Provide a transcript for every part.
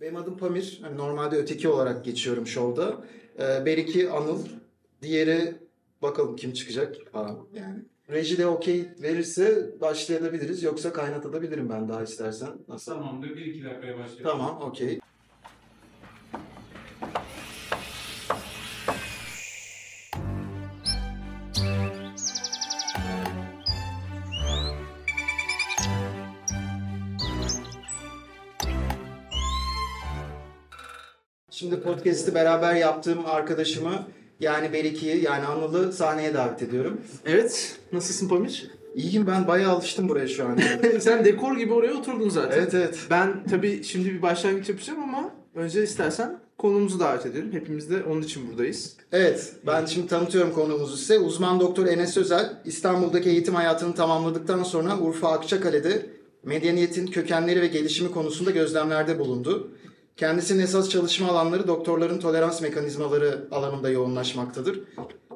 Benim adım Pamir. Hani normalde öteki olarak geçiyorum şovda. Ee, Beriki Anıl. Diğeri bakalım kim çıkacak falan yani. Reji de okey verirse başlayabiliriz. Yoksa kaynatabilirim ben daha istersen. Nasıl? Tamamdır. 1-2 dakikaya başlayalım. Tamam okey. Podcast'i beraber yaptığım arkadaşımı yani Beriki'yi yani Anıl'ı sahneye davet ediyorum. Evet. Nasılsın Pamir? İyiyim ben bayağı alıştım buraya şu an. Sen dekor gibi oraya oturdun zaten. evet evet. Ben tabii şimdi bir başlangıç yapacağım ama önce istersen konumuzu davet edelim. Hepimiz de onun için buradayız. Evet, ben şimdi tanıtıyorum konuğumuzu size. Uzman doktor Enes Özel, İstanbul'daki eğitim hayatını tamamladıktan sonra Urfa Akçakale'de medeniyetin kökenleri ve gelişimi konusunda gözlemlerde bulundu. Kendisinin esas çalışma alanları doktorların tolerans mekanizmaları alanında yoğunlaşmaktadır.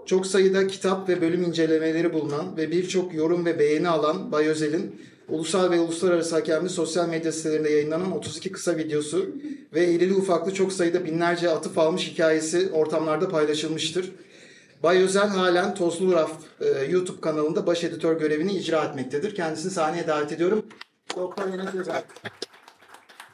Çok sayıda kitap ve bölüm incelemeleri bulunan ve birçok yorum ve beğeni alan Bay Özel'in ulusal ve uluslararası hakemli sosyal medya sitelerinde yayınlanan 32 kısa videosu ve irili ufaklı çok sayıda binlerce atıf almış hikayesi ortamlarda paylaşılmıştır. Bay Özel halen Tozlu Raf e, YouTube kanalında baş editör görevini icra etmektedir. Kendisini sahneye davet ediyorum. Doktor Enes Özel.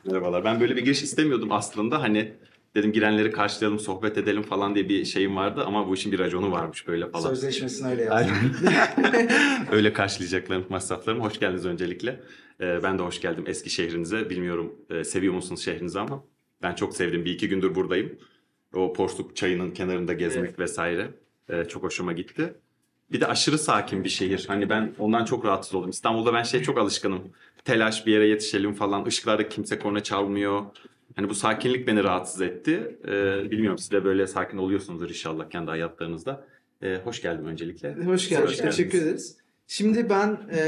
Merhabalar. Ben böyle bir giriş istemiyordum aslında. Hani dedim girenleri karşılayalım, sohbet edelim falan diye bir şeyim vardı ama bu işin bir raconu varmış böyle falan. Sözleşmesini öyle yazdım. Öyle karşılayacaklarım masraflarım. Hoş geldiniz öncelikle. Ee, ben de hoş geldim eski şehrinize. Bilmiyorum e, seviyor musunuz şehrinizi ama ben çok sevdim. Bir iki gündür buradayım. O Porsuk çayının kenarında gezmek vesaire e, çok hoşuma gitti. Bir de aşırı sakin bir şehir. Hani ben ondan çok rahatsız oldum. İstanbul'da ben şey çok alışkınım. Telaş bir yere yetişelim falan. Işıklarda kimse korna çalmıyor. Hani bu sakinlik beni rahatsız etti. Ee, bilmiyorum siz de böyle sakin oluyorsunuzdur inşallah kendi hayatlarınızda. Ee, hoş geldin öncelikle. Hoş geldin. Hoş geldiniz. Teşekkür ederiz. Şimdi ben e,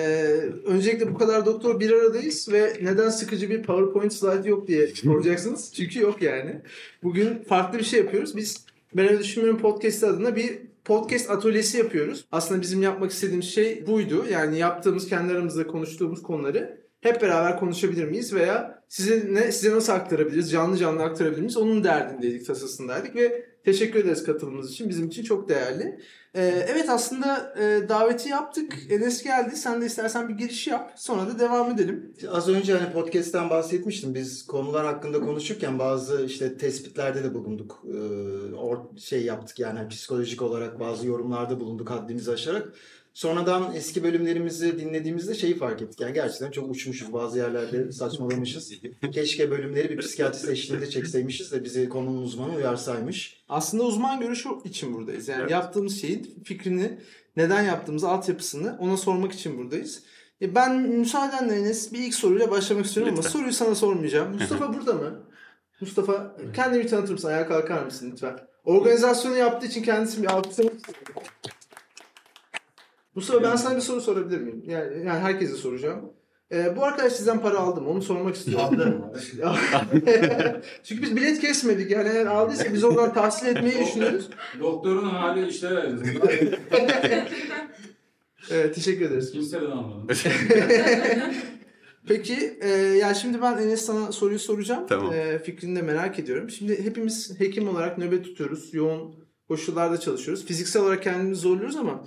öncelikle bu kadar doktor bir aradayız ve neden sıkıcı bir PowerPoint slide yok diye soracaksınız. Çünkü yok yani. Bugün farklı bir şey yapıyoruz. Biz Ben Öyle Düşünmüyorum Podcast adına bir podcast atölyesi yapıyoruz. Aslında bizim yapmak istediğimiz şey buydu. Yani yaptığımız, kendi aramızda konuştuğumuz konuları hep beraber konuşabilir miyiz veya size ne size nasıl aktarabiliriz, canlı canlı aktarabilir miyiz? Onun derdindeydik, tasasındaydık ve teşekkür ederiz katılımınız için. Bizim için çok değerli. Ee, evet aslında e, daveti yaptık. Enes geldi. Sen de istersen bir giriş yap. Sonra da devam edelim. Az önce hani podcast'ten bahsetmiştim. Biz konular hakkında konuşurken bazı işte tespitlerde de bulunduk. Ee, or şey yaptık yani psikolojik olarak bazı yorumlarda bulunduk haddimizi aşarak. Sonradan eski bölümlerimizi dinlediğimizde şeyi fark ettik. Yani gerçekten çok uçmuşuz. Bazı yerlerde saçmalamışız. Keşke bölümleri bir psikiyatrist eşliğinde çekseymişiz de bizi konunun uzmanı uyarsaymış. Aslında uzman görüşü için buradayız. Yani Evet. yaptığımız şeyin fikrini, neden yaptığımızı, altyapısını ona sormak için buradayız. E ben müsaadenle Enes bir ilk soruyla başlamak istiyorum ama Lütfen. soruyu sana sormayacağım. Mustafa burada mı? Mustafa kendini bir tanıtır mısın? Ayağa kalkar mısın lütfen? Organizasyonu yaptığı için kendisini bir alkışlamak istiyorum. Mustafa ben sana bir soru sorabilir miyim? Yani, yani herkese soracağım. Ee, bu arkadaş sizden para aldı mı? Onu sormak istiyorum. Çünkü biz bilet kesmedik. Yani eğer aldıysa biz oradan tahsil etmeyi düşünüyoruz. Doktorun hali işte. Evet, teşekkür ederiz. Kimseden almadım. Peki, e, ya şimdi ben Enes sana soruyu soracağım. Tamam. E, fikrini de merak ediyorum. Şimdi hepimiz hekim olarak nöbet tutuyoruz. Yoğun koşullarda çalışıyoruz. Fiziksel olarak kendimizi zorluyoruz ama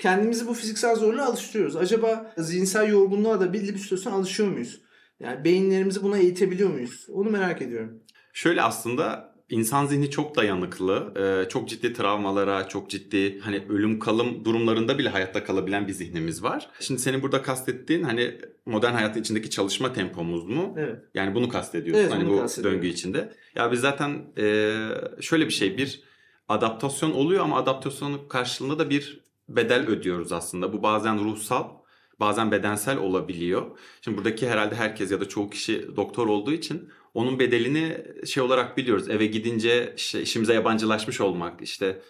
kendimizi bu fiziksel zorluğa alıştırıyoruz. Acaba zihinsel yorgunluğa da belli bir süre sonra alışıyor muyuz? Yani beyinlerimizi buna eğitebiliyor muyuz? Onu merak ediyorum. Şöyle aslında insan zihni çok dayanıklı. Ee, çok ciddi travmalara, çok ciddi hani ölüm kalım durumlarında bile hayatta kalabilen bir zihnimiz var. Şimdi senin burada kastettiğin hani modern hayatın içindeki çalışma tempomuz mu? Evet. Yani bunu kastediyorsun Evet, hani bunu bu döngü içinde. Ya biz zaten e, şöyle bir şey bir adaptasyon oluyor ama adaptasyonun karşılığında da bir bedel ödüyoruz aslında. Bu bazen ruhsal, bazen bedensel olabiliyor. Şimdi buradaki herhalde herkes ya da çoğu kişi doktor olduğu için onun bedelini şey olarak biliyoruz. Eve gidince işte işimize yabancılaşmış olmak, işte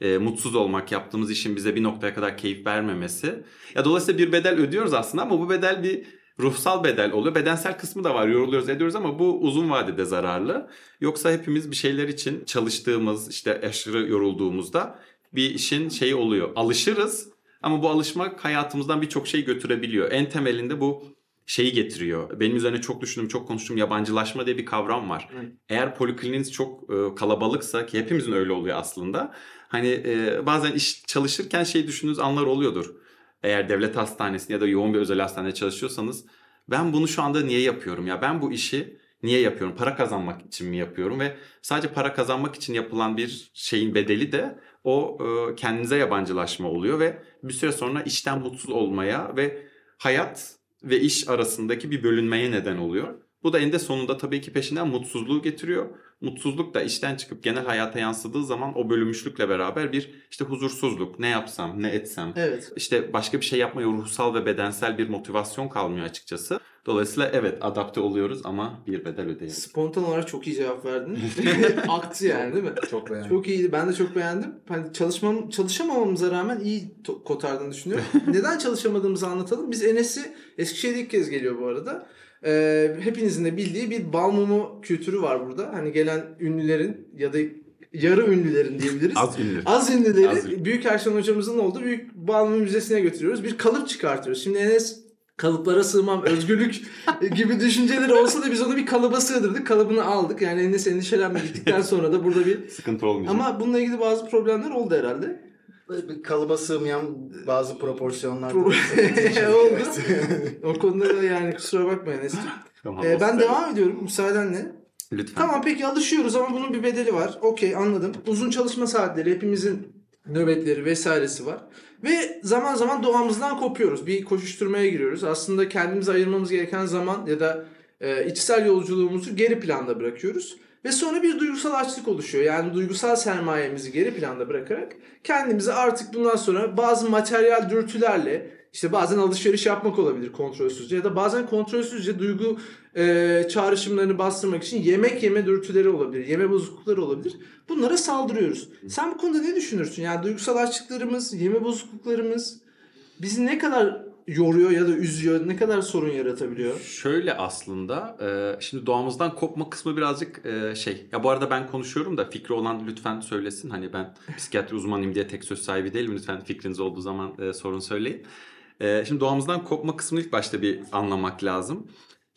e, mutsuz olmak, yaptığımız işin bize bir noktaya kadar keyif vermemesi. Ya dolayısıyla bir bedel ödüyoruz aslında ama bu bedel bir ruhsal bedel oluyor. Bedensel kısmı da var. Yoruluyoruz, ediyoruz ama bu uzun vadede zararlı. Yoksa hepimiz bir şeyler için çalıştığımız, işte aşırı yorulduğumuzda bir işin şeyi oluyor. Alışırız ama bu alışmak hayatımızdan birçok şey götürebiliyor. En temelinde bu şeyi getiriyor. Benim üzerine çok düşündüğüm, çok konuştuğum yabancılaşma diye bir kavram var. Evet. Eğer polikliniğiniz çok e, kalabalıksa ki hepimizin öyle oluyor aslında. Hani e, bazen iş çalışırken şey düşündüğünüz anlar oluyordur. Eğer devlet hastanesinde ya da yoğun bir özel hastanede çalışıyorsanız ben bunu şu anda niye yapıyorum ya? Ben bu işi niye yapıyorum? Para kazanmak için mi yapıyorum? Ve sadece para kazanmak için yapılan bir şeyin bedeli de o e, kendinize yabancılaşma oluyor ve bir süre sonra işten mutsuz olmaya ve hayat ve iş arasındaki bir bölünmeye neden oluyor. Bu da eninde sonunda tabii ki peşinden mutsuzluğu getiriyor. Mutsuzluk da işten çıkıp genel hayata yansıdığı zaman o bölünmüşlükle beraber bir işte huzursuzluk, ne yapsam, ne etsem, Evet. işte başka bir şey yapmaya ruhsal ve bedensel bir motivasyon kalmıyor açıkçası. Dolayısıyla evet adapte oluyoruz ama bir bedel ödeyelim. Spontan olarak çok iyi cevap verdin. Aktı yani değil mi? Çok beğendim. Çok iyiydi. Ben de çok beğendim. Hani çalışmam, çalışamamamıza rağmen iyi to- kotardığını düşünüyorum. Neden çalışamadığımızı anlatalım. Biz Enes'i Eskişehir'de ilk kez geliyor bu arada. Ee, hepinizin de bildiği bir bal mumu kültürü var burada. Hani gelen ünlülerin ya da yarı ünlülerin diyebiliriz. Az ünlü. Az ünlüleri Az ünlü. Büyük Erşan hocamızın olduğu Büyük Balmumu Müzesi'ne götürüyoruz. Bir kalıp çıkartıyoruz. Şimdi Enes kalıplara sığmam, özgürlük gibi düşünceleri olsa da biz onu bir kalıba sığdırdık. Kalıbını aldık. Yani Enes endişelenme gittikten sonra da burada bir... Sıkıntı olmayacak. Ama bununla ilgili bazı problemler oldu herhalde. Kalıba sığmayan bazı proporsiyonlar. Pro- oldu. o konuda da yani kusura bakma Enes'ciğim. Tamam, Ee, ben devam ediyorum müsaadenle. Lütfen. Tamam peki alışıyoruz ama bunun bir bedeli var. Okey anladım. Uzun çalışma saatleri hepimizin nöbetleri vesairesi var. Ve zaman zaman doğamızdan kopuyoruz. Bir koşuşturmaya giriyoruz. Aslında kendimize ayırmamız gereken zaman ya da e, içsel yolculuğumuzu geri planda bırakıyoruz. Ve sonra bir duygusal açlık oluşuyor. Yani duygusal sermayemizi geri planda bırakarak kendimizi artık bundan sonra bazı materyal dürtülerle işte bazen alışveriş yapmak olabilir kontrolsüzce ya da bazen kontrolsüzce duygu e, çağrışımlarını bastırmak için yemek yeme dürtüleri olabilir, yeme bozuklukları olabilir. Bunlara saldırıyoruz. Sen bu konuda ne düşünürsün? Yani duygusal açlıklarımız, yeme bozukluklarımız bizi ne kadar yoruyor ya da üzüyor, ne kadar sorun yaratabiliyor? Şöyle aslında e, şimdi doğamızdan kopma kısmı birazcık e, şey. Ya bu arada ben konuşuyorum da fikri olan lütfen söylesin. Hani ben psikiyatri uzmanıyım diye tek söz sahibi değilim. Lütfen fikriniz olduğu zaman e, sorun söyleyin. Şimdi doğamızdan kopma kısmını ilk başta bir anlamak lazım.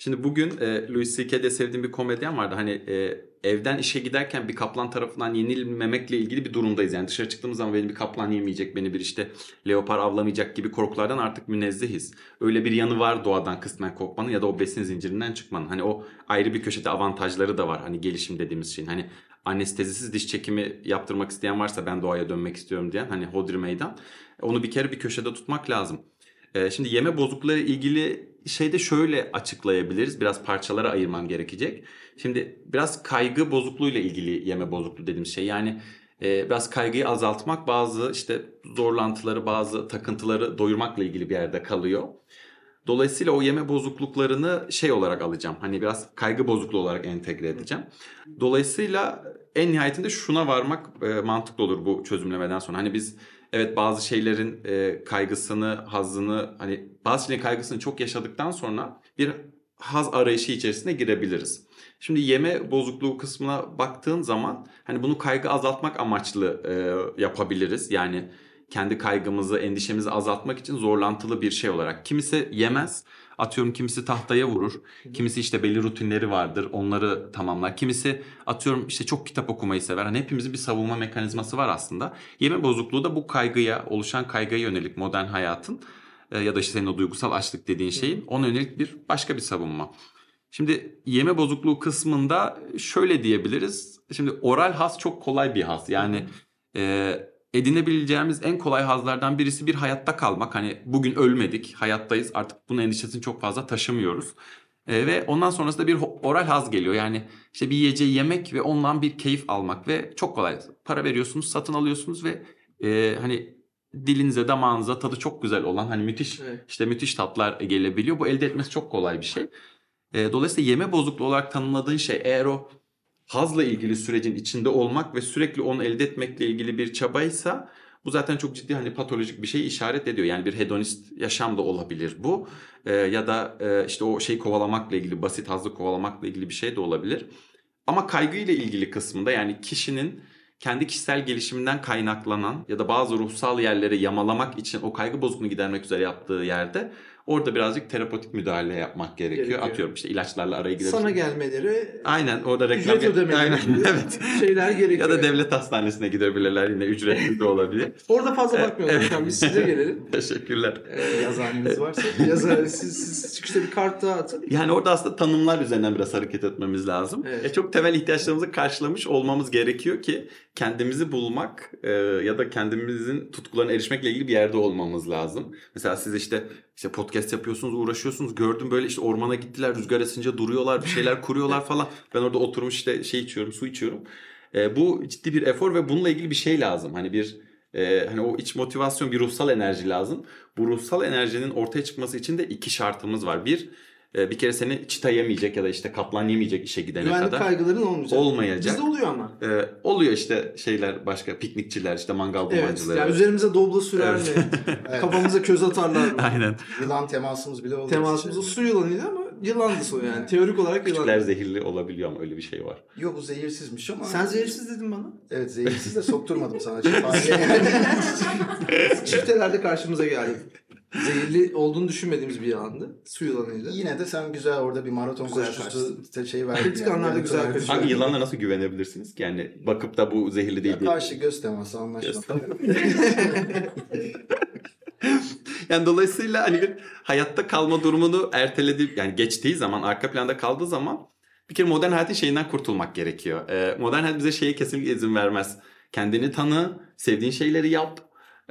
Şimdi bugün e, Louis C.K.'de sevdiğim bir komedyen vardı. Hani e, evden işe giderken bir kaplan tarafından yenilmemekle ilgili bir durumdayız. Yani dışarı çıktığımız zaman beni bir kaplan yemeyecek, beni bir işte leopar avlamayacak gibi korkulardan artık münezzehiz. Öyle bir yanı var doğadan kısmen kopmanın ya da o besin zincirinden çıkmanın. Hani o ayrı bir köşede avantajları da var. Hani gelişim dediğimiz şeyin. Hani anestezisiz diş çekimi yaptırmak isteyen varsa ben doğaya dönmek istiyorum diyen hani hodri meydan. Onu bir kere bir köşede tutmak lazım. Ee, şimdi yeme bozuklukları ilgili şeyde şöyle açıklayabiliriz. Biraz parçalara ayırmam gerekecek. Şimdi biraz kaygı bozukluğuyla ilgili yeme bozukluğu dediğimiz şey. Yani e, biraz kaygıyı azaltmak bazı işte zorlantıları, bazı takıntıları doyurmakla ilgili bir yerde kalıyor. Dolayısıyla o yeme bozukluklarını şey olarak alacağım. Hani biraz kaygı bozukluğu olarak entegre edeceğim. Dolayısıyla en nihayetinde şuna varmak e, mantıklı olur bu çözümlemeden sonra. Hani biz evet bazı şeylerin e, kaygısını, hazını hani bazı şeylerin kaygısını çok yaşadıktan sonra bir haz arayışı içerisine girebiliriz. Şimdi yeme bozukluğu kısmına baktığın zaman hani bunu kaygı azaltmak amaçlı e, yapabiliriz. Yani kendi kaygımızı, endişemizi azaltmak için zorlantılı bir şey olarak. Kimisi yemez. Atıyorum kimisi tahtaya vurur. Kimisi işte belli rutinleri vardır. Onları tamamlar. Kimisi atıyorum işte çok kitap okumayı sever. Hani hepimizin bir savunma mekanizması var aslında. Yeme bozukluğu da bu kaygıya, oluşan kaygıya yönelik modern hayatın e, ya da işte senin o duygusal açlık dediğin şeyin ona yönelik bir başka bir savunma. Şimdi yeme bozukluğu kısmında şöyle diyebiliriz. Şimdi oral haz çok kolay bir haz. Yani e, edinebileceğimiz en kolay hazlardan birisi bir hayatta kalmak. Hani bugün ölmedik, hayattayız. Artık bunun endişesini çok fazla taşımıyoruz. E, ve ondan sonrasında bir oral haz geliyor. Yani işte bir yiyeceği yemek ve ondan bir keyif almak ve çok kolay. Para veriyorsunuz, satın alıyorsunuz ve e, hani dilinize, damağınıza tadı çok güzel olan hani müthiş Evet. işte müthiş tatlar gelebiliyor. Bu elde etmesi çok kolay bir şey. E, dolayısıyla yeme bozukluğu olarak tanımladığın şey eğer o hazla ilgili sürecin içinde olmak ve sürekli onu elde etmekle ilgili bir çabaysa bu zaten çok ciddi hani patolojik bir şey işaret ediyor. Yani bir hedonist yaşam da olabilir bu. E, ya da e, işte o şey kovalamakla ilgili basit hazlı kovalamakla ilgili bir şey de olabilir. Ama kaygı ile ilgili kısmında yani kişinin kendi kişisel gelişiminden kaynaklanan ya da bazı ruhsal yerleri yamalamak için o kaygı bozukluğunu gidermek üzere yaptığı yerde Orada birazcık terapotik müdahale yapmak gerekiyor. Gerekiyor. Atıyorum işte ilaçlarla araya gidebilirsin. Sana gelmeleri Aynen orada reklam ücret ödemeleri Aynen evet. şeyler gerekiyor. Ya da devlet hastanesine gidebilirler yine ücretsiz de olabilir. Orada fazla bakmıyorlar hocam. Biz size gelelim. Teşekkürler. Ee, yazıhaneniz varsa. Yazar, siz, siz çıkışta bir kart daha atın. Yani orada aslında tanımlar üzerinden biraz hareket etmemiz lazım. Evet. E, çok temel ihtiyaçlarımızı karşılamış olmamız gerekiyor ki kendimizi bulmak e, ya da kendimizin tutkularına erişmekle ilgili bir yerde olmamız lazım. Mesela siz işte işte podcast yapıyorsunuz, uğraşıyorsunuz. Gördüm böyle işte ormana gittiler, rüzgar esince duruyorlar, bir şeyler kuruyorlar falan. Ben orada oturmuş işte şey içiyorum, su içiyorum. E, bu ciddi bir efor ve bununla ilgili bir şey lazım. Hani bir e, hani o iç motivasyon, bir ruhsal enerji lazım. Bu ruhsal enerjinin ortaya çıkması için de iki şartımız var. Bir, bir kere seni çita yemeyecek ya da işte kaplan yemeyecek işe gidene Güvenlik kadar. kaygıların olmayacak. Olmayacak. Bizde oluyor ama. E, oluyor işte şeyler başka piknikçiler işte mangal Evet. dumancıları. Yani üzerimize doblo sürer Evet. mi? Evet. Kafamıza köz atarlar mı? Aynen. Yılan temasımız bile oldu. Temasımızda su yılanıydı ama yılandı su yani. Teorik olarak Küçükler yılandı. zehirli olabiliyor ama öyle bir şey var. Yok bu zehirsizmiş ama. Sen zehirsiz dedin bana. Evet zehirsiz de sokturmadım sana. Çiftelerde karşımıza geldi. Zehirli olduğunu düşünmediğimiz bir yılandı. Su yılanıydı. Yine de sen güzel orada bir maraton Güzel koşusu te- şey verdin. Kritik anlarda güzel Görüntüler kaçıyor. Hangi güzel. yılanla nasıl güvenebilirsiniz ki? Yani bakıp da bu zehirli değil Ya diye. Karşı göz teması anlaşma. Yani dolayısıyla hani bir hayatta kalma durumunu ertelediği yani geçtiği zaman arka planda kaldığı zaman bir kere modern hayatın şeyinden kurtulmak gerekiyor. Ee, modern hayat bize şeye kesinlikle izin vermez. Kendini tanı, sevdiğin şeyleri yap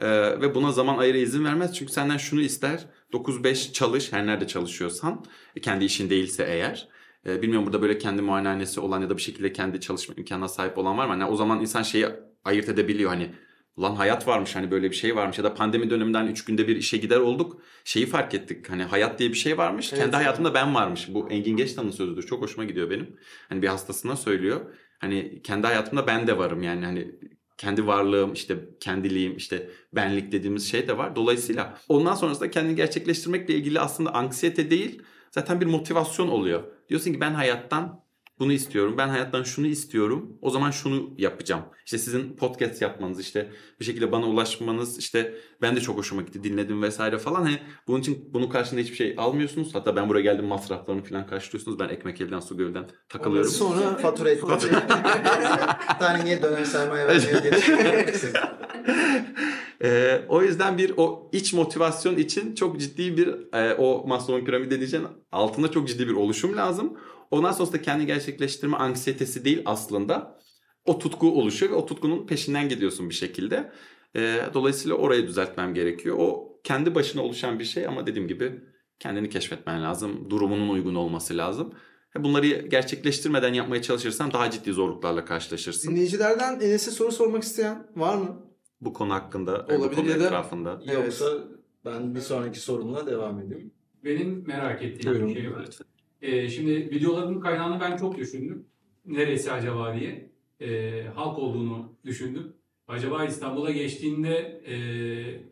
ee, ve buna zaman ayıra izin vermez. Çünkü senden şunu ister 9-5 çalış her nerede çalışıyorsan e, kendi işin değilse eğer. Ee, bilmiyorum burada böyle kendi muayenehanesi olan ya da bir şekilde kendi çalışma imkanına sahip olan var mı? Hani o zaman insan şeyi ayırt edebiliyor hani Ulan hayat varmış hani böyle bir şey varmış ya da pandemi döneminden 3 günde bir işe gider olduk. Şeyi fark ettik hani hayat diye bir şey varmış. Evet. Kendi hayatımda ben varmış. Bu Engin Geçtan'ın sözüdür. Çok hoşuma gidiyor benim. Hani bir hastasına söylüyor. Hani kendi hayatımda ben de varım yani hani kendi varlığım işte kendiliğim işte benlik dediğimiz şey de var. Dolayısıyla ondan sonrasında kendini gerçekleştirmekle ilgili aslında anksiyete değil zaten bir motivasyon oluyor. Diyorsun ki ben hayattan bunu istiyorum. Ben hayattan şunu istiyorum. O zaman şunu yapacağım. İşte sizin podcast yapmanız işte bir şekilde bana ulaşmanız işte ben de çok hoşuma gitti dinledim vesaire falan. Hani bunun için bunun karşılığında hiçbir şey almıyorsunuz. Hatta ben buraya geldim masraflarını falan karşılıyorsunuz. Ben ekmek elden su gölden takılıyorum. Sonra Fatura et. Bir tane niye döner sermaye vermeye Ee, o yüzden bir o iç motivasyon için çok ciddi bir e, o Maslow'un piramidi diyeceğin altında çok ciddi bir oluşum lazım. Ondan sonrasında kendi gerçekleştirme anksiyetesi değil aslında. O tutku oluşuyor ve o tutkunun peşinden gidiyorsun bir şekilde. Ee, dolayısıyla orayı düzeltmem gerekiyor. O kendi başına oluşan bir şey ama dediğim gibi kendini keşfetmen lazım. Durumunun uygun olması lazım. Ve Bunları gerçekleştirmeden yapmaya çalışırsan daha ciddi zorluklarla karşılaşırsın. dinleyicilerden Enes'e soru sormak isteyen var mı? Bu konu hakkında, bu Olabilir konu ya da- etrafında. Yoksa ben bir sonraki sorumla devam edeyim. Benim merak ettiğim Buyurun. bir şey var. Ee, şimdi videoların kaynağını ben çok düşündüm. Neresi acaba diye. Ee, halk olduğunu düşündüm. Acaba İstanbul'a geçtiğinde e,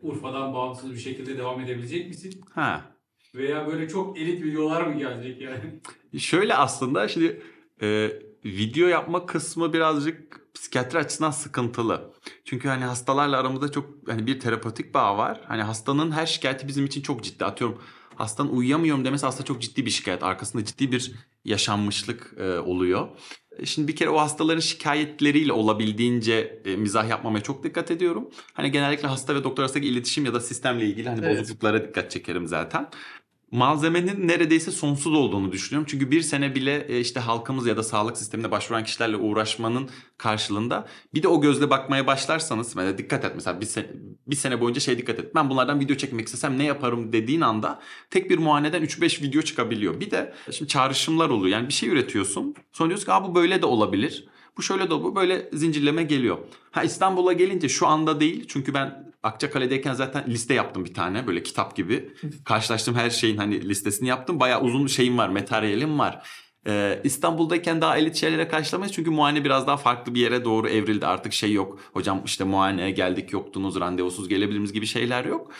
Urfa'dan bağımsız bir şekilde devam edebilecek misin? Ha. Veya böyle çok elit videolar mı gelecek yani? Şöyle aslında şimdi e, video yapma kısmı birazcık psikiyatri açısından sıkıntılı. Çünkü hani hastalarla aramızda çok hani bir terapötik bağ var. Hani hastanın her şikayeti bizim için çok ciddi. Atıyorum hastanın uyuyamıyorum demesi aslında çok ciddi bir şikayet. Arkasında ciddi bir yaşanmışlık e, oluyor. E, Şimdi bir kere o hastaların şikayetleriyle olabildiğince e, mizah yapmamaya çok dikkat ediyorum. Hani genellikle hasta ve doktor arasındaki iletişim ya da sistemle ilgili hani Evet. bozukluklara dikkat çekerim zaten malzemenin neredeyse sonsuz olduğunu düşünüyorum. Çünkü bir sene bile e, işte halkımız ya da sağlık sistemine başvuran kişilerle uğraşmanın karşılığında bir de o gözle bakmaya başlarsanız mesela dikkat et mesela bir sene, bir sene boyunca şey dikkat et. Ben bunlardan video çekmek istesem ne yaparım dediğin anda tek bir muayeneden 3-5 video çıkabiliyor. Bir de şimdi çağrışımlar oluyor. Yani bir şey üretiyorsun. Sonra diyorsun ki bu böyle de olabilir. Bu şöyle de bu böyle zincirleme geliyor. Ha İstanbul'a gelince şu anda değil. Çünkü ben Akçakale'deyken zaten liste yaptım bir tane böyle kitap gibi. Karşılaştığım her şeyin hani listesini yaptım. Bayağı uzun şeyim var, materyalim var. Ee, İstanbul'dayken daha elit şeylere karşılamayız. Çünkü muayene biraz daha farklı bir yere doğru evrildi. Artık şey yok. Hocam işte muayeneye geldik yoktunuz, randevusuz gelebiliriz gibi şeyler yok.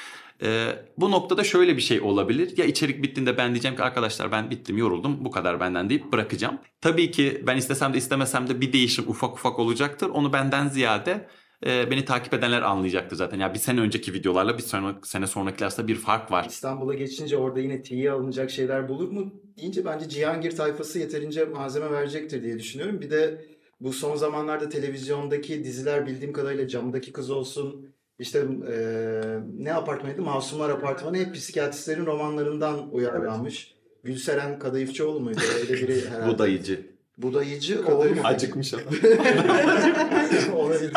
Ee, bu noktada şöyle bir şey olabilir. Ya içerik bittiğinde ben diyeceğim ki arkadaşlar ben bittim yoruldum bu kadar benden deyip bırakacağım. Tabii ki ben istesem de istemesem de bir değişim ufak ufak olacaktır. Onu benden ziyade e, beni takip edenler anlayacaktır zaten. Ya bir sene önceki videolarla bir sene, sene sonraki arasında bir fark var. İstanbul'a geçince orada yine tiye alınacak şeyler bulur mu deyince bence Cihangir tayfası yeterince malzeme verecektir diye düşünüyorum. Bir de bu son zamanlarda televizyondaki diziler bildiğim kadarıyla camdaki kız olsun işte eee, ne apartmanıydı? Masumlar Apartmanı hep psikiyatristlerin romanlarından uyarlanmış. Gülseren Kadayıfçıoğlu muydu? Öyle biri herhalde. Budayıcı. Budayıcı oğlu mu? Acıkmış ama. Olabilir.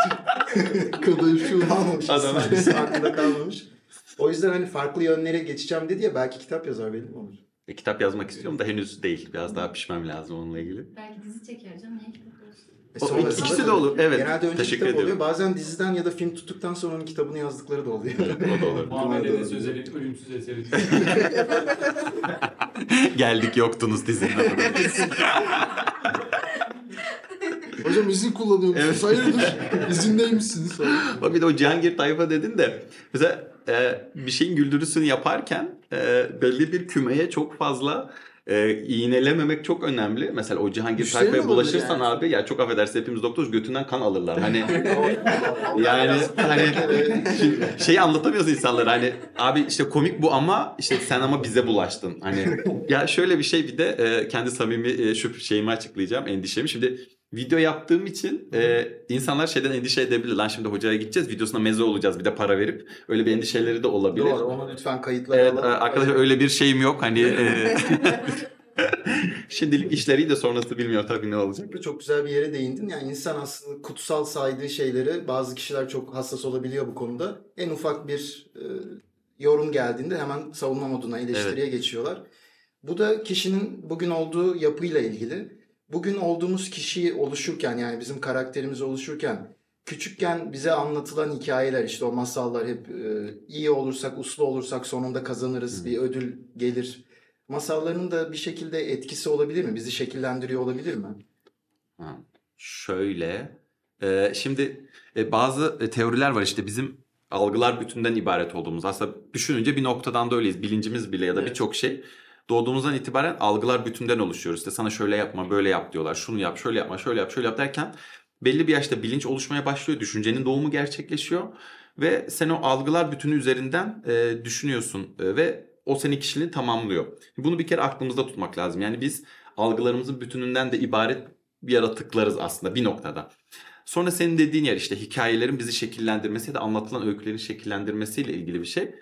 Kadayıfçı kalmamış. Adam. Aklında kalmamış. O yüzden hani farklı yönlere geçeceğim dedi ya belki kitap yazar belli mi olur? E, kitap yazmak istiyorum da henüz değil. Biraz daha pişmem lazım onunla ilgili. Belki dizi çeker canım. Ne kitap. E O, ikisi de olur. Evet. Genelde önce Teşekkür kitap ediyorum. oluyor. Bazen diziden ya da film tuttuktan sonra onun kitabını yazdıkları da oluyor. o da olur. Muhammed. Enes Özel'in ölümsüz eseri. Geldik yoktunuz dizinin adına. Hocam izin kullanıyor musunuz? Evet. Hayırdır? İzindeymişsiniz. Bak bir de o Cihangir tayfa dedin de mesela e, bir şeyin güldürüsünü yaparken e, belli bir kümeye çok fazla e, iğnelememek çok önemli. Mesela o Cihangir Müşteri tayfaya bulaşırsan yani? abi ya çok affedersin hepimiz doktoruz götünden kan alırlar. Hani yani hani şeyi anlatamıyorsun insanlara hani abi işte komik bu ama işte sen ama bize bulaştın. Hani ya şöyle bir şey bir de e, kendi samimi e, şu şeyimi açıklayacağım endişemi. Şimdi video yaptığım için e, insanlar şeyden endişe edebilir. Lan şimdi hocaya gideceğiz videosuna meze olacağız bir de para verip öyle bir endişeleri de olabilir. Doğru onu lütfen kayıtlara Evet alalım. arkadaşlar öyle bir şeyim yok hani e, şimdilik işleri de sonrası bilmiyorum tabii ne olacak. Çok güzel bir yere değindin. Yani insan aslında kutsal saydığı şeyleri bazı kişiler çok hassas olabiliyor bu konuda. En ufak bir e, yorum geldiğinde hemen savunma moduna, eleştiriye geçiyorlar. Bu da kişinin bugün olduğu yapıyla ilgili. Bugün olduğumuz kişi oluşurken yani bizim karakterimiz oluşurken küçükken bize anlatılan hikayeler işte o masallar hep e, iyi olursak, uslu olursak sonunda kazanırız, bir ödül gelir. Masalların da bir şekilde etkisi olabilir mi? Bizi şekillendiriyor olabilir mi? Ha, Şöyle e, şimdi e, bazı e, teoriler var işte bizim algılar bütünden ibaret olduğumuz. Aslında düşününce bir noktadan da öyleyiz. Bilincimiz bile ya da Evet. birçok şey doğduğumuzdan itibaren algılar bütünden oluşuyor. İşte sana şöyle yapma, böyle yap diyorlar. Şunu yap, şöyle yapma, şöyle yap, şöyle yap derken belli bir yaşta bilinç oluşmaya başlıyor. Düşüncenin doğumu gerçekleşiyor ve sen o algılar bütünü üzerinden e, düşünüyorsun e, ve o senin kişiliğini tamamlıyor. Bunu bir kere aklımızda tutmak lazım. Yani biz algılarımızın bütününden de ibaret bir yaratıklarız aslında bir noktada. Sonra senin dediğin yer işte hikayelerin bizi şekillendirmesi ya da anlatılan öykülerin şekillendirmesiyle ilgili bir şey.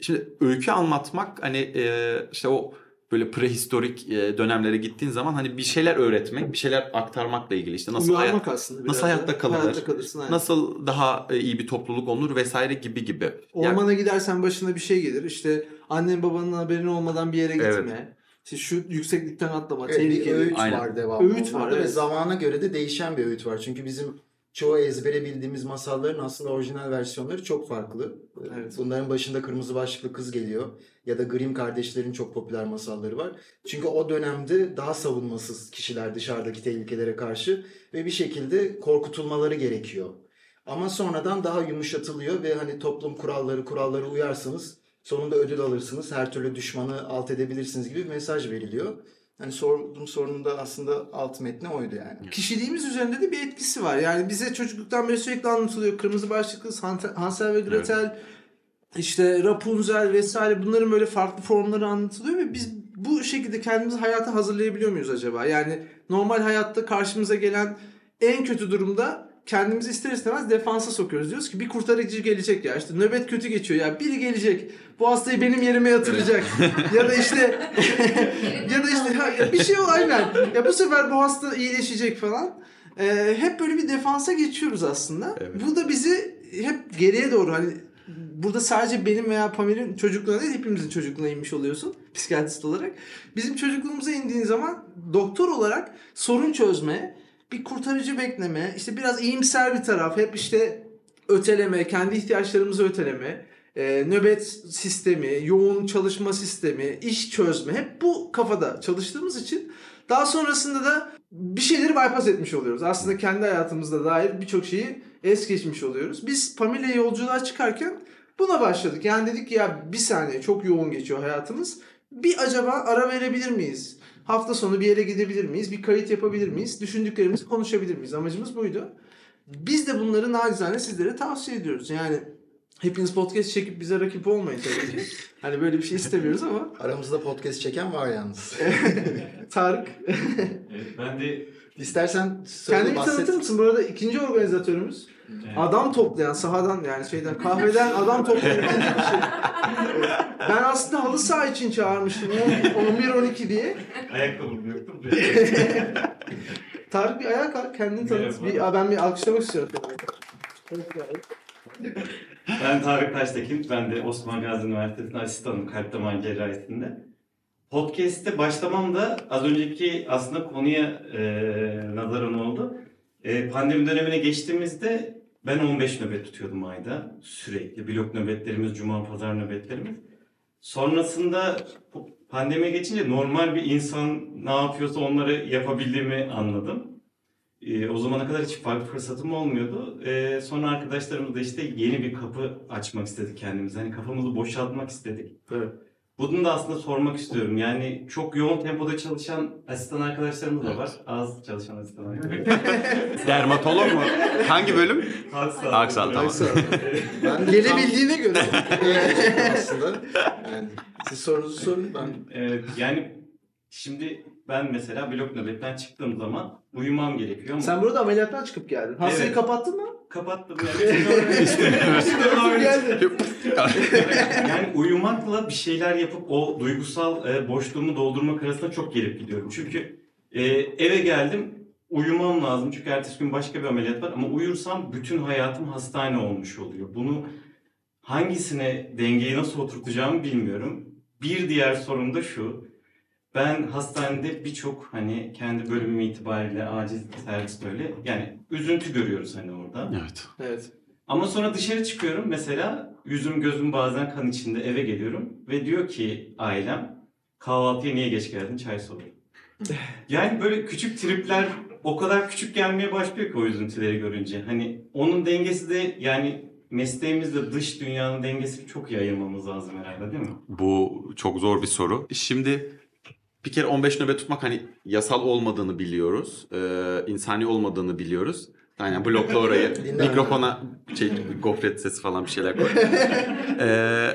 Şimdi öykü anlatmak hani e, işte o böyle prehistorik e, dönemlere gittiğin zaman hani bir şeyler öğretmek, bir şeyler aktarmakla ilgili işte nasıl hayat, aslında. nasıl da. hayatta kalınır? Hayatta kalırsın. aynen. nasıl daha e, iyi bir topluluk olunur vesaire gibi gibi. Yani- Ormana gidersen başına bir şey gelir. İşte annen babanın haberin olmadan bir yere gitme. Evet. İşte şu yükseklikten atlama. Evet, tehlikeli. öğüt Aynen. var devamlı. Öğüt var, evet. zamana göre de değişen bir öğüt var. Çünkü bizim çoğu ezbere bildiğimiz masalların aslında orijinal versiyonları çok farklı. Evet. Bunların başında kırmızı başlıklı kız geliyor. Ya da Grimm kardeşlerin çok popüler masalları var. Çünkü o dönemde daha savunmasız kişiler dışarıdaki tehlikelere karşı ve bir şekilde korkutulmaları gerekiyor. Ama sonradan daha yumuşatılıyor ve hani toplum kuralları kuralları uyarsanız sonunda ödül alırsınız. Her türlü düşmanı alt edebilirsiniz gibi bir mesaj veriliyor. Hani sorduğum sorunun da aslında alt metni oydu yani. Kişiliğimiz üzerinde de bir etkisi var. Yani bize çocukluktan beri sürekli anlatılıyor. Kırmızı başlıklı Hansel ve Gretel, işte Rapunzel vesaire bunların böyle farklı formları anlatılıyor ve biz bu şekilde kendimizi hayata hazırlayabiliyor muyuz acaba? Yani normal hayatta karşımıza gelen en kötü durumda kendimizi ister istemez defansa sokuyoruz. Diyoruz ki bir kurtarıcı gelecek ya işte nöbet kötü geçiyor ya biri gelecek bu hastayı benim yerime yatıracak ya da işte ya da işte ha, ya bir şey o aynen ya bu sefer bu hasta iyileşecek falan. Ee, hep böyle bir defansa geçiyoruz aslında. Evet. Bu da bizi hep geriye doğru hani burada sadece benim veya Pamir'in çocukluğuna değil hepimizin çocukluğuna inmiş oluyorsun psikiyatrist olarak. Bizim çocukluğumuza indiğin zaman doktor olarak sorun çözme, bir kurtarıcı bekleme, işte biraz iyimser bir taraf, hep işte öteleme, kendi ihtiyaçlarımızı öteleme, e, nöbet sistemi, yoğun çalışma sistemi, iş çözme hep bu kafada çalıştığımız için daha sonrasında da bir şeyleri bypass etmiş oluyoruz. Aslında kendi hayatımızda dair birçok şeyi es geçmiş oluyoruz. Biz Pamela yolculuğa çıkarken buna başladık. Yani dedik ki ya bir saniye çok yoğun geçiyor hayatımız. Bir acaba ara verebilir miyiz? Hafta sonu bir yere gidebilir miyiz? Bir kayıt yapabilir miyiz? Düşündüklerimizi konuşabilir miyiz? Amacımız buydu. Biz de bunları nacizane sizlere tavsiye ediyoruz. Yani hepiniz podcast çekip bize rakip olmayın tabii ki. Hani böyle bir şey istemiyoruz ama Aramızda podcast çeken var yalnız. Tarık Evet, ben de İstersen söyle kendini bahset. tanıtır mısın? Bu arada ikinci organizatörümüz. E, Adam toplayan sahadan yani şeyden kahveden adam toplayan ikinci kişi. Ben aslında halı saha için çağırmıştım 11-12 diye. ayakkabım yoktu. Tarık bir ayağa kalk kendini tanıt. Bir, ben bir alkışlamak istiyorum. ben Tarık Taştekin. Ben de Osman Gazi Üniversitesi'nde asistanım kalp damar cerrahisinde. Podcast'te başlamam da az önceki aslında konuya e, nazaran oldu. E, pandemi dönemine geçtiğimizde ben 15 nöbet tutuyordum ayda. Sürekli. Blok nöbetlerimiz, cuma pazar nöbetlerimiz. Sonrasında bu pandemiye geçince normal bir insan ne yapıyorsa onları yapabildiğimi anladım. Ee, o zamana kadar hiç farklı fırsatım olmuyordu. Ee, sonra arkadaşlarımızla işte yeni bir kapı açmak istedik kendimize. Hani kafamızı boşaltmak istedik. Evet. Bunu da aslında sormak istiyorum. Yani çok yoğun tempoda çalışan asistan arkadaşlarımız da var. Az çalışan asistan arkadaşlarımız. Dermatolog mu? Hangi bölüm? Halk sağlığı. Halk sağlığı, tamam. Ben Gelebildiğine göre. Aslında. Yani siz sorunuzu sorun ben. Evet, yani şimdi ben mesela blok nöbetten çıktığım zaman uyumam gerekiyor ama Sen burada ameliyattan çıkıp geldin. Hastayı Evet. kapattın mı? Kapattım yani. geldin. yani uyumakla bir şeyler yapıp o duygusal e, boşluğumu doldurmak arasında çok gelip gidiyorum. Çünkü e, eve geldim uyumam lazım çünkü ertesi gün başka bir ameliyat var ama uyursam bütün hayatım hastane olmuş oluyor. Bunu hangisine dengeyi nasıl oturtacağımı bilmiyorum. Bir diğer sorun da şu. Ben hastanede birçok hani kendi bölümüm itibariyle acil servis böyle yani üzüntü görüyoruz hani orada. Evet. Evet. Ama sonra dışarı çıkıyorum mesela yüzüm gözüm bazen kan içinde eve geliyorum ve diyor ki ailem kahvaltıya niye geç geldin çay soruyor. Yani böyle küçük tripler o kadar küçük gelmeye başlıyor ki o üzüntüleri görünce. Hani onun dengesi de yani mesleğimizle dış dünyanın dengesini çok iyi ayırmamız lazım herhalde değil mi? Bu çok zor bir soru. Şimdi bir kere 15 nöbet tutmak hani yasal olmadığını biliyoruz. Ee, insani olmadığını biliyoruz. Aynen blokla orayı. Mikrofona şey, gofret sesi falan bir şeyler koy. Ee,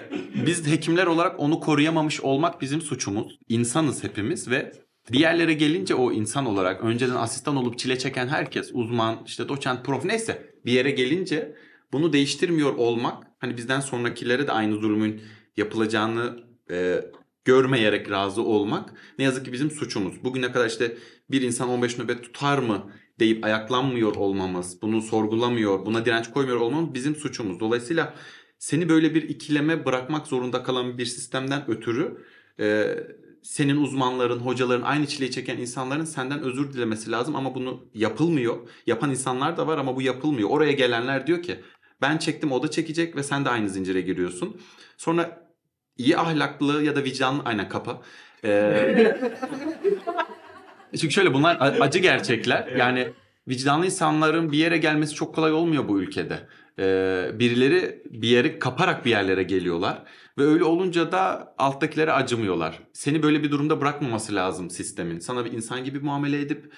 biz hekimler olarak onu koruyamamış olmak bizim suçumuz. İnsanız hepimiz ve bir yerlere gelince o insan olarak önceden asistan olup çile çeken herkes uzman işte doçent prof neyse bir yere gelince bunu değiştirmiyor olmak hani bizden sonrakilere de aynı zulmün yapılacağını e, görmeyerek razı olmak ne yazık ki bizim suçumuz. Bugüne kadar işte bir insan 15 nöbet tutar mı deyip ayaklanmıyor olmamız, bunu sorgulamıyor, buna direnç koymuyor olmamız bizim suçumuz. Dolayısıyla seni böyle bir ikileme bırakmak zorunda kalan bir sistemden ötürü e, senin uzmanların, hocaların, aynı çileyi çeken insanların senden özür dilemesi lazım ama bunu yapılmıyor. Yapan insanlar da var ama bu yapılmıyor. Oraya gelenler diyor ki ben çektim o da çekecek ve sen de aynı zincire giriyorsun. Sonra iyi ahlaklı ya da vicdanlı aynen kapa. Ee, çünkü şöyle bunlar acı gerçekler. Yani vicdanlı insanların bir yere gelmesi çok kolay olmuyor bu ülkede. Ee, birileri bir yeri kaparak bir yerlere geliyorlar ve öyle olunca da alttakilere acımıyorlar. Seni böyle bir durumda bırakmaması lazım sistemin. Sana bir insan gibi muamele edip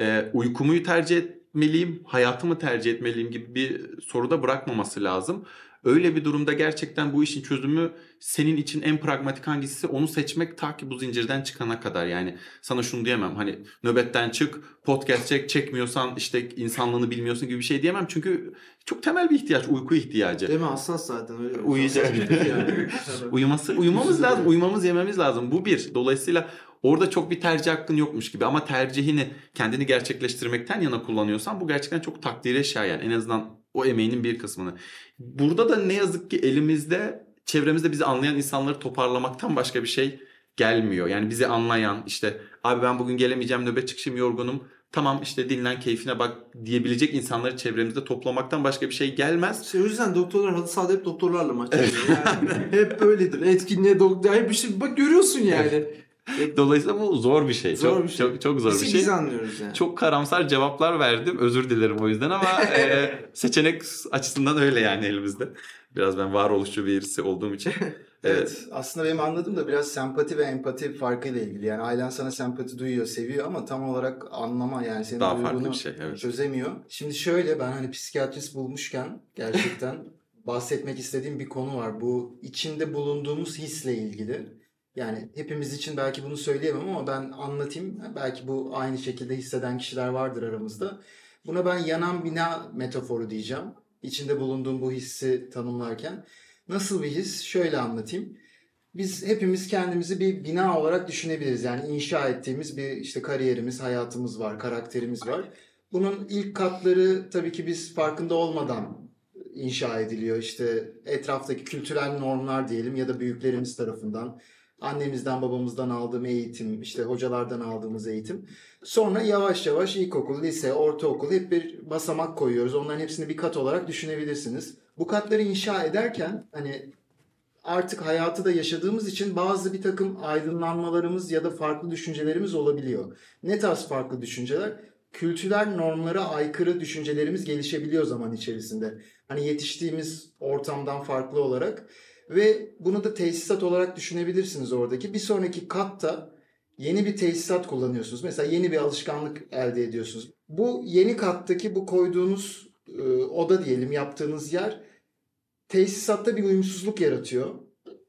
e, uykumuyu tercih etmeliyim, hayatımı tercih etmeliyim gibi bir soruda bırakmaması lazım. Öyle bir durumda gerçekten bu işin çözümü senin için en pragmatik hangisi onu seçmek ta ki bu zincirden çıkana kadar. Yani sana şunu diyemem hani nöbetten çık podcast çek çekmiyorsan işte insanlığını bilmiyorsun gibi bir şey diyemem. Çünkü çok temel bir ihtiyaç uyku ihtiyacı. Değil mi? Hassas zaten öyle. Uyuyacak. Hassas yani. Uyuması, uyumamız lazım. Uyumamız yememiz lazım. Bu bir. Dolayısıyla orada çok bir tercih hakkın yokmuş gibi ama tercihini kendini gerçekleştirmekten yana kullanıyorsan bu gerçekten çok takdire şayan. En azından o emeğinin bir kısmını. Burada da ne yazık ki elimizde çevremizde bizi anlayan insanları toparlamaktan başka bir şey gelmiyor. Yani bizi anlayan işte abi ben bugün gelemeyeceğim nöbet çıkışım yorgunum. Tamam işte dinlen keyfine bak diyebilecek insanları çevremizde toplamaktan başka bir şey gelmez. İşte o yüzden doktorlar halı sahada hep doktorlarla maç yapıyor. Yani hep böyledir. Etkinliğe doktor. Hep bir şey. Bak görüyorsun yani. Dolayısıyla bu zor bir şey. Zor çok, bir şey. çok çok zor Biz, bir şey. biz anlıyoruz yani. Çok karamsar cevaplar verdim. Özür dilerim o yüzden ama e, seçenek açısından öyle yani elimizde. Biraz ben varoluşçu birisi olduğum için. Evet. Aslında benim anladığım da biraz sempati ve empati farkıyla ilgili. Yani ailen sana sempati duyuyor, seviyor ama tam olarak anlama yani senin Daha farklı bir şey, evet. çözemiyor. Şimdi şöyle ben hani psikiyatrist bulmuşken gerçekten bahsetmek istediğim bir konu var. Bu içinde bulunduğumuz hisle ilgili. Yani hepimiz için belki bunu söyleyemem ama ben anlatayım. Belki bu aynı şekilde hisseden kişiler vardır aramızda. Buna ben yanan bina metaforu diyeceğim. İçinde bulunduğum bu hissi tanımlarken. Nasıl bir his? Şöyle anlatayım. Biz hepimiz kendimizi bir bina olarak düşünebiliriz. Yani inşa ettiğimiz bir işte kariyerimiz, hayatımız var, karakterimiz var. Bunun ilk katları tabii ki biz farkında olmadan inşa ediliyor. İşte etraftaki kültürel normlar diyelim ya da büyüklerimiz tarafından, annemizden babamızdan aldığım eğitim, işte hocalardan aldığımız eğitim. Sonra yavaş yavaş ilkokul, lise, ortaokul hep bir basamak koyuyoruz. Onların hepsini bir kat olarak düşünebilirsiniz. Bu katları inşa ederken hani artık hayatı da yaşadığımız için bazı bir takım aydınlanmalarımız ya da farklı düşüncelerimiz olabiliyor. Ne tarz farklı düşünceler? Kültürel normlara aykırı düşüncelerimiz gelişebiliyor zaman içerisinde. Hani yetiştiğimiz ortamdan farklı olarak ve bunu da tesisat olarak düşünebilirsiniz oradaki. Bir sonraki katta yeni bir tesisat kullanıyorsunuz. Mesela yeni bir alışkanlık elde ediyorsunuz. Bu yeni kattaki bu koyduğunuz e, oda diyelim yaptığınız yer tesisatta bir uyumsuzluk yaratıyor.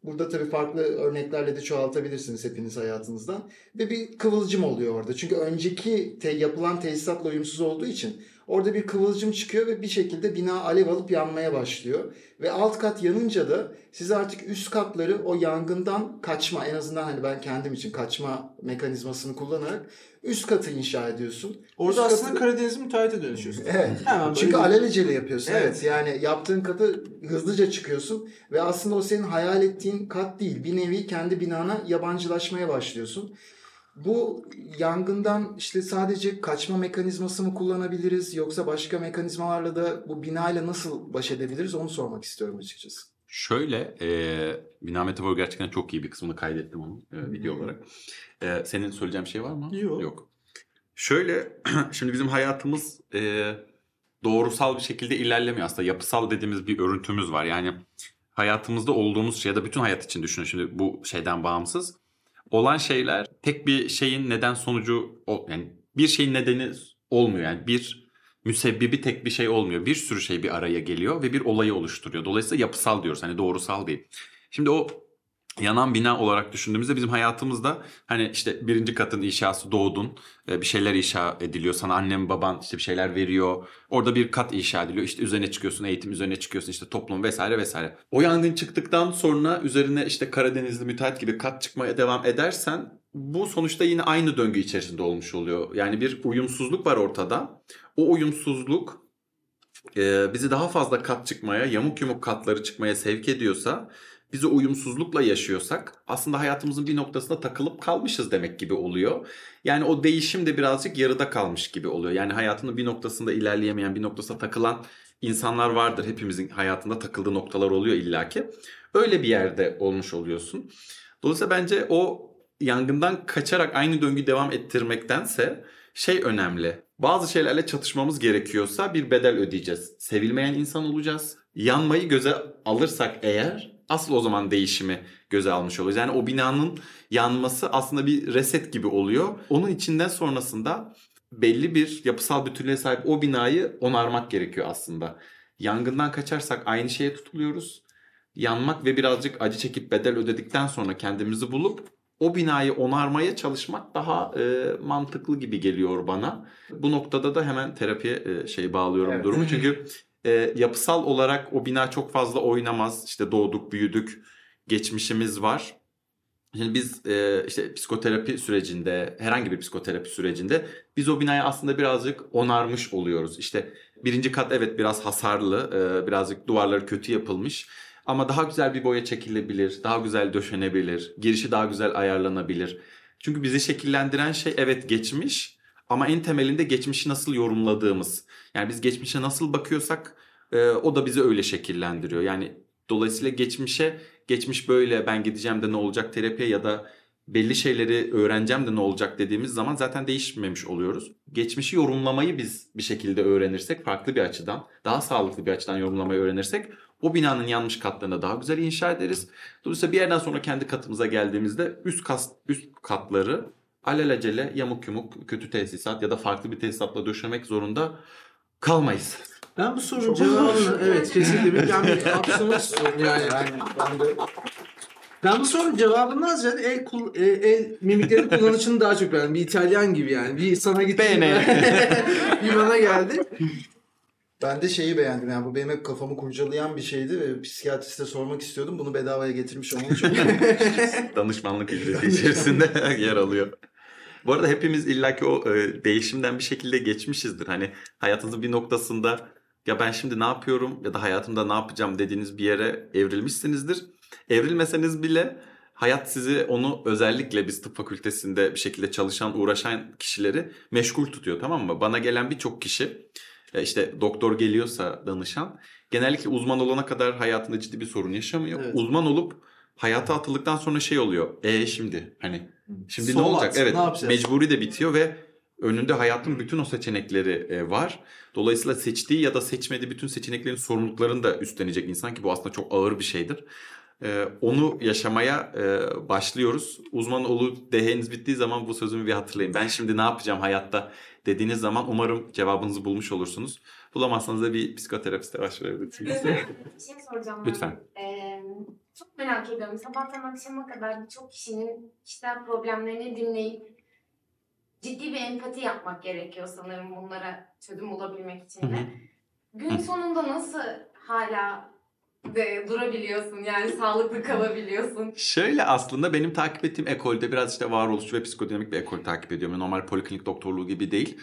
Burada tabii farklı örneklerle de çoğaltabilirsiniz hepiniz hayatınızdan. Ve bir kıvılcım oluyor orada. Çünkü önceki te- yapılan tesisatla uyumsuz olduğu için orada bir kıvılcım çıkıyor ve bir şekilde bina alev alıp yanmaya başlıyor. Ve alt kat yanınca da siz artık üst katları o yangından kaçma en azından hani ben kendim için kaçma mekanizmasını kullanarak üst katı inşa ediyorsun. Orada Üst aslında katı- Karadeniz'in müteahhite dönüşüyorsun. Evet. Hemen Çünkü alelacele yapıyorsun. Evet. Evet. Yani yaptığın katı hızlıca çıkıyorsun ve aslında o senin hayal ettiğin kat değil. Bir nevi kendi binana yabancılaşmaya başlıyorsun. Bu yangından işte sadece kaçma mekanizması mı kullanabiliriz yoksa başka mekanizmalarla da bu binayla nasıl baş edebiliriz onu sormak istiyorum açıkçası. Şöyle, e, bina metaforu gerçekten çok iyi bir kısmını kaydettim onun e, video olarak. E, senin söyleyeceğin bir şey var mı? Yok. Yok. Şöyle, şimdi bizim hayatımız e, doğrusal bir şekilde ilerlemiyor aslında. Yapısal dediğimiz bir örüntümüz var. Yani hayatımızda olduğumuz şey ya da bütün hayat için düşünün şimdi bu şeyden bağımsız. Olan şeyler tek bir şeyin neden sonucu yani bir şeyin nedeni olmuyor. Yani bir müsebbibi tek bir şey olmuyor. Bir sürü şey bir araya geliyor ve bir olayı oluşturuyor. Dolayısıyla yapısal diyoruz. Hani doğrusal değil. Şimdi o yanan bina olarak düşündüğümüzde bizim hayatımızda hani işte birinci katın inşası doğdun e, bir şeyler inşa ediliyor. Sana annem baban işte bir şeyler veriyor. Orada bir kat inşa ediliyor. İşte üzerine çıkıyorsun eğitim üzerine çıkıyorsun işte toplum vesaire vesaire. O yangın çıktıktan sonra üzerine işte Karadenizli müteahhit gibi kat çıkmaya devam edersen bu sonuçta yine aynı döngü içerisinde olmuş oluyor. Yani bir uyumsuzluk var ortada. O uyumsuzluk e, bizi daha fazla kat çıkmaya yamuk yumuk katları çıkmaya sevk ediyorsa biz o uyumsuzlukla yaşıyorsak aslında hayatımızın bir noktasında takılıp kalmışız demek gibi oluyor. Yani o değişim de birazcık yarıda kalmış gibi oluyor. Yani hayatının bir noktasında ilerleyemeyen, bir noktasına takılan insanlar vardır. Hepimizin hayatında takıldığı noktalar oluyor illaki. Öyle bir yerde olmuş oluyorsun. Dolayısıyla bence o yangından kaçarak aynı döngüyü devam ettirmektense şey önemli. Bazı şeylerle çatışmamız gerekiyorsa bir bedel ödeyeceğiz. Sevilmeyen insan olacağız. Yanmayı göze alırsak eğer asıl o zaman değişimi göze almış olacağız. Yani o binanın yanması aslında bir reset gibi oluyor. Onun içinden sonrasında belli bir yapısal bütünlüğe sahip o binayı onarmak gerekiyor aslında. Yangından kaçarsak aynı şeye tutuluyoruz. Yanmak ve birazcık acı çekip bedel ödedikten sonra kendimizi bulup o binayı onarmaya çalışmak daha e, mantıklı gibi geliyor bana. Bu noktada da hemen terapiye e, şey bağlıyorum Evet. durumu. Çünkü e, yapısal olarak o bina çok fazla oynamaz. İşte doğduk, büyüdük, geçmişimiz var. Şimdi biz e, işte psikoterapi sürecinde, herhangi bir psikoterapi sürecinde biz o binayı aslında birazcık onarmış oluyoruz. İşte birinci kat evet biraz hasarlı, e, birazcık duvarları kötü yapılmış. Ama daha güzel bir boya çekilebilir, daha güzel döşenebilir, girişi daha güzel ayarlanabilir. Çünkü bizi şekillendiren şey evet geçmiş ama en temelinde geçmişi nasıl yorumladığımız. Yani biz geçmişe nasıl bakıyorsak e, o da bizi öyle şekillendiriyor. Yani dolayısıyla geçmişe geçmiş böyle ben gideceğim de ne olacak terapiye ya da belli şeyleri öğreneceğim de ne olacak dediğimiz zaman zaten değişmemiş oluyoruz. Geçmişi yorumlamayı biz bir şekilde öğrenirsek farklı bir açıdan, daha sağlıklı bir açıdan yorumlamayı öğrenirsek O binanın yanlış katlarını daha güzel inşa ederiz. Dolayısıyla bir yerden sonra kendi katımıza geldiğimizde üst, kas, üst katları alelacele yamuk yumuk kötü tesisat ya da farklı bir tesisatla döşemek zorunda kalmayız. Ben bu sorunun cevabını evet kesinlikle bir, ben bir istiyorum yani. Yani ben de Ben bu sorunun cevabından ziyade el, kul, e, el mimiklerin kullanışını daha çok beğendim. Bir İtalyan gibi yani. Bir sana gitti. Bene. bir bana geldi. Ben de şeyi beğendim yani bu benim hep kafamı kurcalayan bir şeydi ve psikiyatriste sormak istiyordum. Bunu bedavaya getirmiş olmanı çok danışmanlık ücreti içerisinde yer alıyor. Bu arada hepimiz illaki o e, değişimden bir şekilde geçmişizdir. Hani hayatınızın bir noktasında ya ben şimdi ne yapıyorum ya da hayatımda ne yapacağım dediğiniz bir yere evrilmişsinizdir. Evrilmeseniz bile hayat sizi onu özellikle biz tıp fakültesinde bir şekilde çalışan, uğraşan kişileri meşgul tutuyor tamam mı? Bana gelen birçok kişi e, işte doktor geliyorsa danışan genellikle uzman olana kadar hayatında ciddi bir sorun yaşamıyor. Evet. Uzman olup hayata atıldıktan sonra şey oluyor. E şimdi hani şimdi So ne olacak? what? Evet Ne yapacağız? mecburi de bitiyor ve önünde hayatın bütün o seçenekleri e, var. Dolayısıyla seçtiği ya da seçmediği bütün seçeneklerin sorumluluklarını da üstlenecek insan ki bu aslında çok ağır bir şeydir. E, onu yaşamaya e, başlıyoruz. Uzman olu deheniz bittiği zaman bu sözümü bir hatırlayın. Ben şimdi ne yapacağım hayatta dediğiniz zaman umarım cevabınızı bulmuş olursunuz. Bulamazsanız da bir psikoterapiste başvurabilirsiniz. Bir şey soracağım ben. Lütfen. Ee, çok merak ediyorum. Sabahtan akşama kadar birçok kişinin kişisel problemlerini dinleyip ciddi bir empati yapmak gerekiyor sanırım bunlara çözüm bulabilmek için de. Gün sonunda nasıl hala de durabiliyorsun yani sağlıklı kalabiliyorsun? Şöyle aslında benim takip ettiğim ekolde biraz işte varoluşçu ve psikodinamik bir ekol takip ediyorum. Normal poliklinik doktorluğu gibi değil.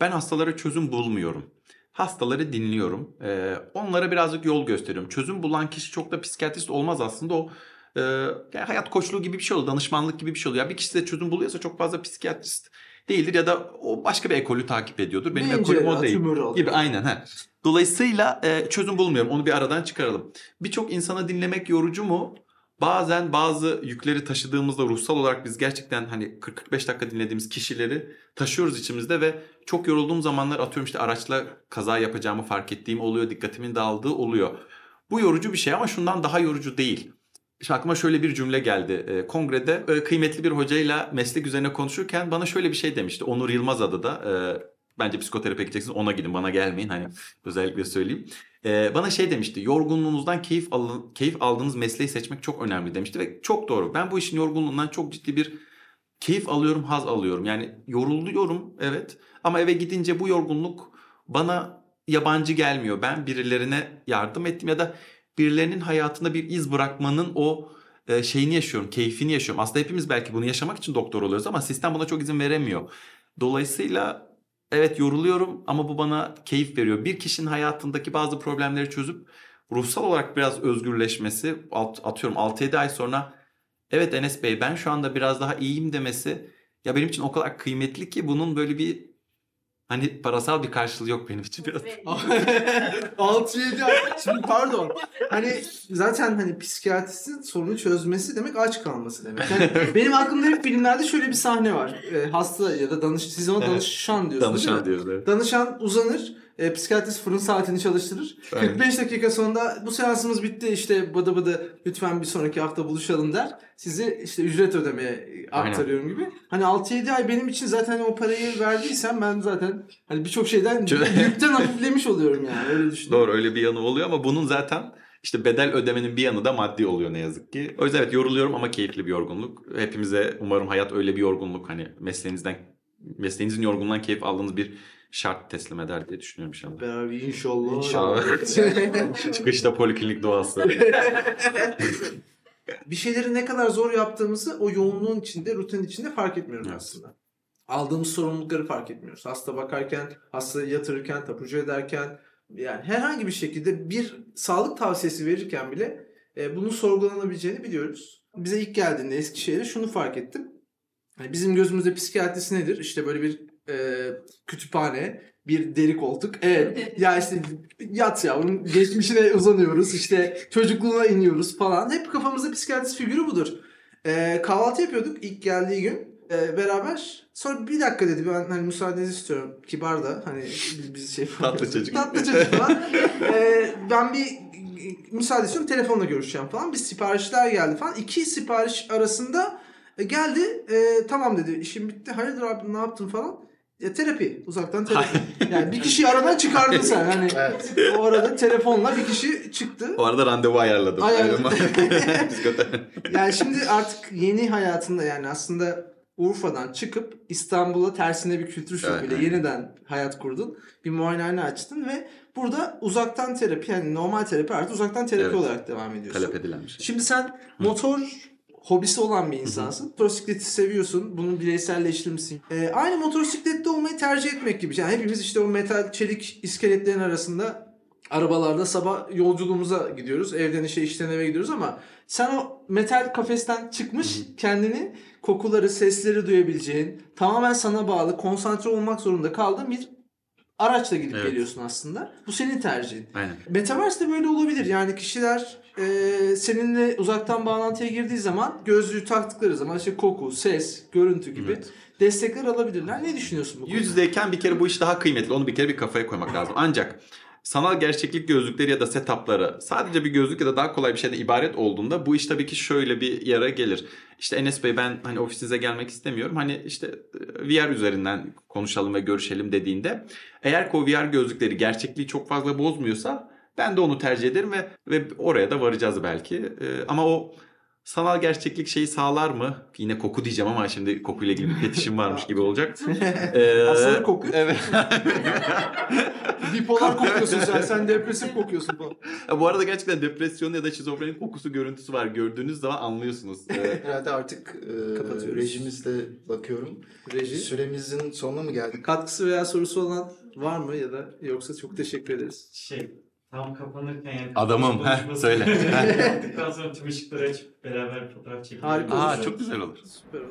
Ben hastalara çözüm bulmuyorum. Hastaları dinliyorum. Ee, onlara birazcık yol gösteriyorum. Çözüm bulan kişi çok da psikiyatrist olmaz aslında o e, hayat koçluğu gibi bir şey oluyor. Danışmanlık gibi bir şey oluyor. Ya bir kişi de çözüm buluyorsa çok fazla psikiyatrist değildir ya da o başka bir ekolü takip ediyordur. Benim Beyin ekolüm o değil. Gibi aynen. He. Dolayısıyla e, çözüm bulmuyorum. Onu bir aradan çıkaralım. Birçok insana dinlemek yorucu mu? Bazen bazı yükleri taşıdığımızda ruhsal olarak biz gerçekten hani 40-45 dakika dinlediğimiz kişileri taşıyoruz içimizde ve çok yorulduğum zamanlar atıyorum işte araçla kaza yapacağımı fark ettiğim oluyor. Dikkatimin dağıldığı oluyor. Bu yorucu bir şey ama şundan daha yorucu değil. Şimdi aklıma şöyle bir cümle geldi. E, kongrede e, kıymetli bir hocayla meslek üzerine konuşurken bana şöyle bir şey demişti. Onur Yılmaz adı da. E, bence psikoterapi gideceksiniz ona gidin bana gelmeyin. Hani özellikle söyleyeyim. E, bana şey demişti. Yorgunluğunuzdan keyif, alın, keyif aldığınız mesleği seçmek çok önemli demişti. Ve çok doğru. Ben bu işin yorgunluğundan çok ciddi bir keyif alıyorum, haz alıyorum. Yani yoruluyorum evet. Ama eve gidince bu yorgunluk bana yabancı gelmiyor. Ben birilerine yardım ettim ya da birilerinin hayatında bir iz bırakmanın o e, şeyini yaşıyorum, keyfini yaşıyorum. Aslında hepimiz belki bunu yaşamak için doktor oluyoruz ama sistem buna çok izin veremiyor. Dolayısıyla evet yoruluyorum ama bu bana keyif veriyor. Bir kişinin hayatındaki bazı problemleri çözüp ruhsal olarak biraz özgürleşmesi, atıyorum 6-7 ay sonra evet Enes Bey ben şu anda biraz daha iyiyim demesi ya benim için o kadar kıymetli ki bunun böyle bir hani parasal bir karşılığı yok benim için biraz. Ve- 6-7 ay. Şimdi pardon. Hani zaten hani psikiyatristin sorunu çözmesi demek aç kalması demek. Yani benim aklımda hep filmlerde şöyle bir sahne var. Ee, hasta ya da danış siz ona Evet. danışan diyorsunuz değil mi? Danışan diyoruz evet. Danışan uzanır. E, psikiyatrist fırın saatini çalıştırır. Aynen. 45 dakika sonunda bu seansımız bitti işte bıdı bıdı lütfen bir sonraki hafta buluşalım der. Sizi işte ücret ödemeye aktarıyorum gibi. Hani 6-7 ay benim için zaten o parayı verdiysem ben zaten hani birçok şeyden yükten hafiflemiş oluyorum yani öyle düşünüyorum. Doğru öyle bir yanı oluyor ama bunun zaten işte bedel ödemenin bir yanı da maddi oluyor ne yazık ki. O yüzden evet yoruluyorum ama keyifli bir yorgunluk. Hepimize umarım hayat öyle bir yorgunluk hani mesleğinizden mesleğinizin yorgunluğundan keyif aldığınız bir şart teslim eder diye düşünüyorum inşallah. Beraber inşallah. İnşallah. Çıkışta poliklinik duası. bir şeyleri ne kadar zor yaptığımızı o yoğunluğun içinde, rutin içinde fark etmiyoruz Evet. aslında. Aldığımız sorumlulukları fark etmiyoruz. Hasta bakarken, hastayı yatırırken, tapucu ederken yani herhangi bir şekilde bir sağlık tavsiyesi verirken bile e, bunun sorgulanabileceğini biliyoruz. Bize ilk geldiğinde Eskişehir'e şunu fark ettim. Hani bizim gözümüzde psikiyatrisi nedir? İşte böyle bir e, kütüphane, bir deri koltuk. Evet. ya işte yat yavrum geçmişine uzanıyoruz. işte çocukluğuna iniyoruz falan. Hep kafamızda psikiyatrist figürü budur. E, kahvaltı yapıyorduk ilk geldiği gün e, beraber. Sonra bir dakika dedi ben hani müsaadenizi istiyorum. Kibar da hani biz, biz şey Tatlı çocuk. Tatlı çocuk falan. E, ben bir müsaade istiyorum telefonla görüşeceğim falan. Bir siparişler geldi falan. İki sipariş arasında e, geldi. E, tamam dedi işim bitti. Hayırdır abi ne yaptın falan. Ya terapi. Uzaktan terapi. yani bir kişiyi aradan çıkardın sen. Hani Evet. o arada telefonla bir kişi çıktı. O arada randevu ayarladım. Ayarladım. Psikoterapi. Yani şimdi artık yeni hayatında yani aslında Urfa'dan çıkıp İstanbul'a tersine bir kültür şokuyla Evet. yeniden hayat kurdun. Bir muayenehane açtın ve burada uzaktan terapi yani normal terapi artık uzaktan terapi Evet. olarak devam ediyorsun. Talep edilen bir şey. Şimdi sen motor hobisi olan bir insansın. Motosikleti seviyorsun. Bunu bireyselleştirmişsin. Ee, aynı motosiklette olmayı tercih etmek gibi. Yani hepimiz işte o metal çelik iskeletlerin arasında arabalarda sabah yolculuğumuza gidiyoruz. Evden işe işten eve gidiyoruz ama sen o metal kafesten çıkmış kendini kokuları, sesleri duyabileceğin, tamamen sana bağlı, konsantre olmak zorunda kaldığın bir araçla gidip Evet. geliyorsun aslında. Bu senin tercihin. Aynen. Metaverse de böyle olabilir. Yani kişiler e, seninle uzaktan bağlantıya girdiği zaman gözlüğü taktıkları zaman işte koku, ses, görüntü gibi Evet. destekler alabilirler. Ne düşünüyorsun bu konuda? Yüz yüzeyken bir kere bu iş daha kıymetli. Onu bir kere bir kafaya koymak lazım. Ancak sanal gerçeklik gözlükleri ya da setupları sadece bir gözlük ya da daha kolay bir şeyden ibaret olduğunda bu iş tabii ki şöyle bir yere gelir. İşte Enes Bey ben hani ofisinize gelmek istemiyorum. Hani işte e, VR üzerinden konuşalım ve görüşelim dediğinde eğer ki o VR gözlükleri gerçekliği çok fazla bozmuyorsa ben de onu tercih ederim ve ve oraya da varacağız belki. E, ama o sanal gerçeklik şeyi sağlar mı? Yine koku diyeceğim ama şimdi kokuyla ilgili bir fetişim varmış gibi olacak. Ee, Hastalık kokuyor. Evet. Bipolar kokuyorsun sen. Sen depresif kokuyorsun falan. Bu arada gerçekten depresyon ya da şizofrenin kokusu görüntüsü var. Gördüğünüz zaman anlıyorsunuz. Ee, Herhalde artık e, Kapatıyoruz. rejimizle bakıyorum. Reji. Süremizin sonuna mı geldik? Katkısı veya sorusu olan var mı ya da yoksa çok teşekkür ederiz. Şey tam kapanırken yani Adamım, heh, söyle. yaptıktan sonra tüm ışıkları açıp beraber fotoğraf çekelim. Harika Aa çok güzel olur. Süper olur.